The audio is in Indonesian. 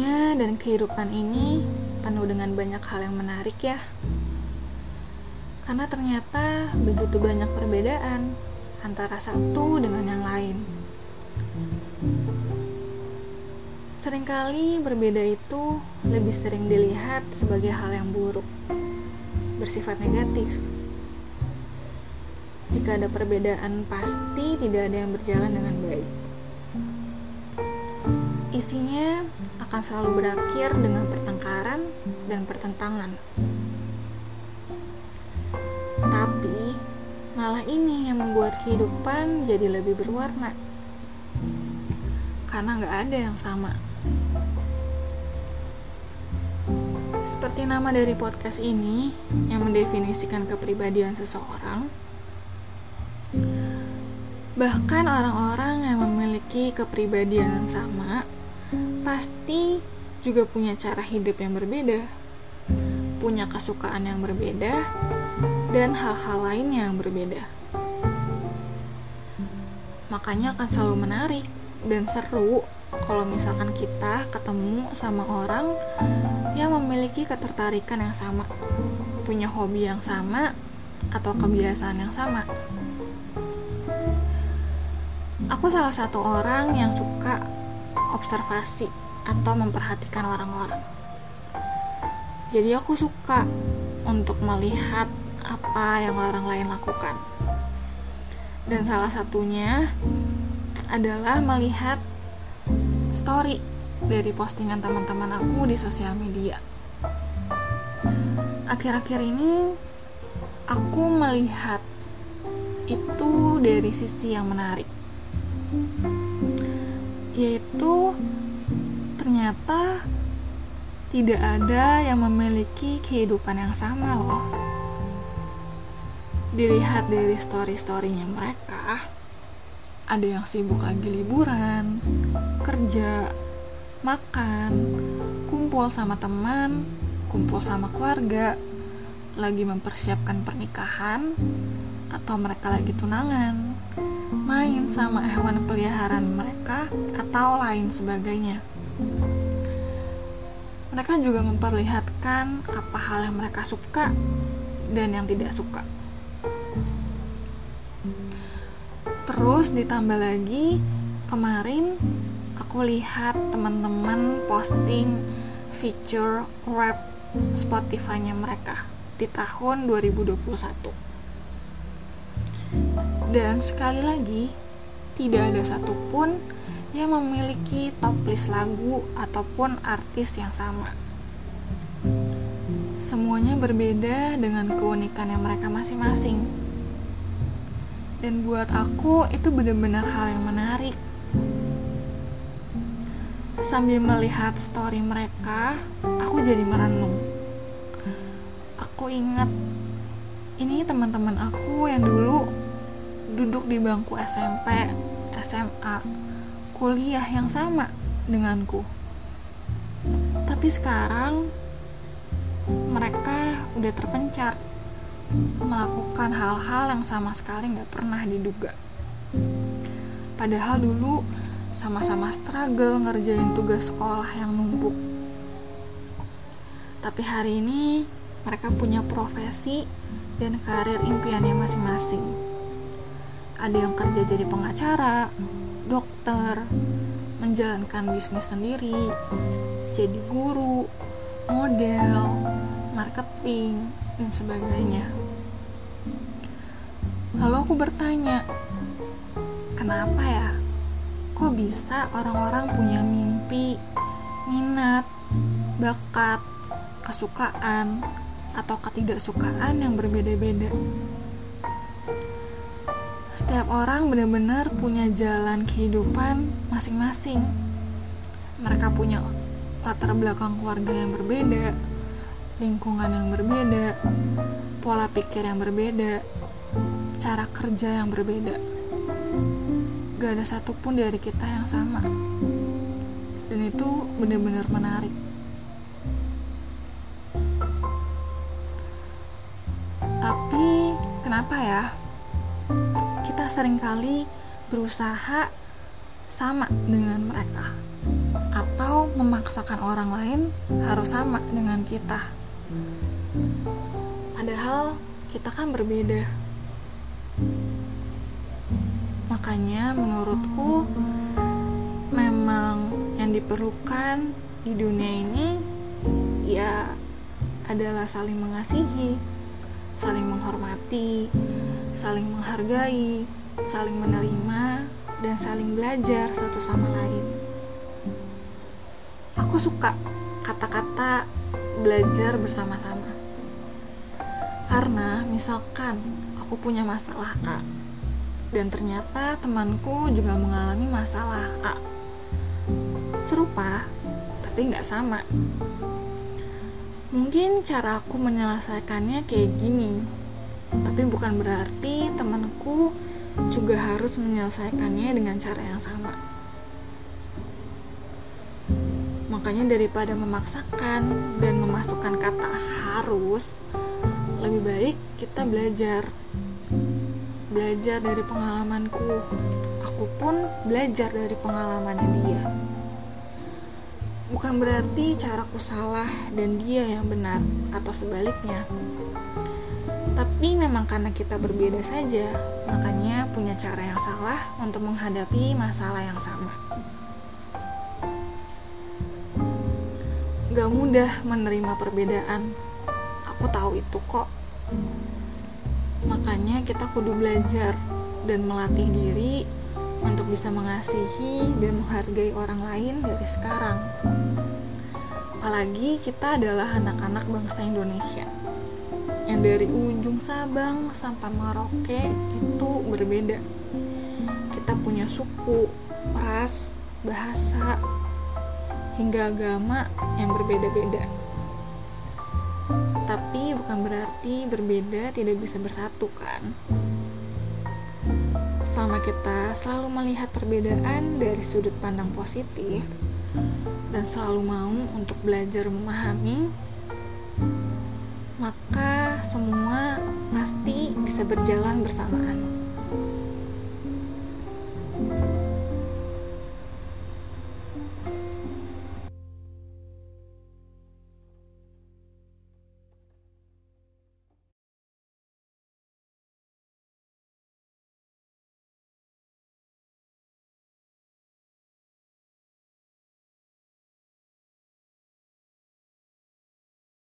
Dunia dan kehidupan ini penuh dengan banyak hal yang menarik ya. Karena ternyata begitu banyak perbedaan antara satu dengan yang lain. Seringkali berbeda itu lebih sering dilihat sebagai hal yang buruk, bersifat negatif. Jika ada perbedaan, pasti tidak ada yang berjalan dengan baik. Isinya akan selalu berakhir dengan pertengkaran dan pertentangan. Tapi malah ini yang membuat kehidupan jadi lebih berwarna. Karena nggak ada yang sama. Seperti nama dari podcast ini yang mendefinisikan kepribadian seseorang, bahkan orang-orang yang memiliki kepribadian yang sama pasti juga punya cara hidup yang berbeda, punya kesukaan yang berbeda, dan hal-hal lain yang berbeda. Makanya akan selalu menarik dan seru kalau misalkan kita ketemu sama orang yang memiliki ketertarikan yang sama, punya hobi yang sama, atau kebiasaan yang sama. Aku salah satu orang yang suka observasi atau memperhatikan orang-orang. Jadi aku suka untuk melihat apa yang orang lain lakukan. Dan salah satunya adalah melihat story dari postingan teman-teman aku di sosial media. Akhir-akhir ini aku melihat itu dari sisi yang menarik yaitu ternyata tidak ada yang memiliki kehidupan yang sama loh. Dilihat dari story-storynya mereka, ada yang sibuk lagi liburan, kerja, makan, kumpul sama teman, kumpul sama keluarga, lagi mempersiapkan pernikahan, atau mereka lagi tunangan main sama hewan peliharaan mereka atau lain sebagainya. Mereka juga memperlihatkan apa hal yang mereka suka dan yang tidak suka. Terus ditambah lagi kemarin aku lihat teman-teman posting feature rap Spotify-nya mereka di tahun 2021 dan sekali lagi, tidak ada satupun yang memiliki top list lagu ataupun artis yang sama. Semuanya berbeda dengan keunikan yang mereka masing-masing. Dan buat aku itu benar-benar hal yang menarik. Sambil melihat story mereka, aku jadi merenung. Aku ingat ini teman-teman aku yang dulu duduk di bangku SMP, SMA, kuliah yang sama denganku. Tapi sekarang mereka udah terpencar melakukan hal-hal yang sama sekali nggak pernah diduga. Padahal dulu sama-sama struggle ngerjain tugas sekolah yang numpuk. Tapi hari ini mereka punya profesi dan karir impiannya masing-masing ada yang kerja jadi pengacara, dokter, menjalankan bisnis sendiri, jadi guru, model, marketing, dan sebagainya. Lalu aku bertanya, kenapa ya? Kok bisa orang-orang punya mimpi, minat, bakat, kesukaan, atau ketidaksukaan yang berbeda-beda? Setiap orang benar-benar punya jalan kehidupan masing-masing. Mereka punya latar belakang keluarga yang berbeda, lingkungan yang berbeda, pola pikir yang berbeda, cara kerja yang berbeda. Gak ada satupun dari kita yang sama. Dan itu benar-benar menarik. Tapi kenapa ya? Sering kali berusaha sama dengan mereka atau memaksakan orang lain harus sama dengan kita. Padahal kita kan berbeda. Makanya menurutku memang yang diperlukan di dunia ini ya adalah saling mengasihi, saling menghormati, saling menghargai, saling menerima, dan saling belajar satu sama lain. Aku suka kata-kata belajar bersama-sama. Karena misalkan aku punya masalah A dan ternyata temanku juga mengalami masalah A. Serupa, tapi nggak sama. Mungkin cara aku menyelesaikannya kayak gini, tapi bukan berarti temanku juga harus menyelesaikannya dengan cara yang sama. Makanya daripada memaksakan dan memasukkan kata harus, lebih baik kita belajar. Belajar dari pengalamanku. Aku pun belajar dari pengalamannya dia bukan berarti caraku salah dan dia yang benar atau sebaliknya. Tapi memang karena kita berbeda saja, makanya punya cara yang salah untuk menghadapi masalah yang sama. Gak mudah menerima perbedaan, aku tahu itu kok. Makanya kita kudu belajar dan melatih diri untuk bisa mengasihi dan menghargai orang lain dari sekarang. Apalagi kita adalah anak-anak bangsa Indonesia yang dari ujung Sabang sampai Merauke itu berbeda. Kita punya suku, ras, bahasa, hingga agama yang berbeda-beda. Tapi bukan berarti berbeda tidak bisa bersatu kan? selama kita selalu melihat perbedaan dari sudut pandang positif dan selalu mau untuk belajar memahami, bisa berjalan bersamaan.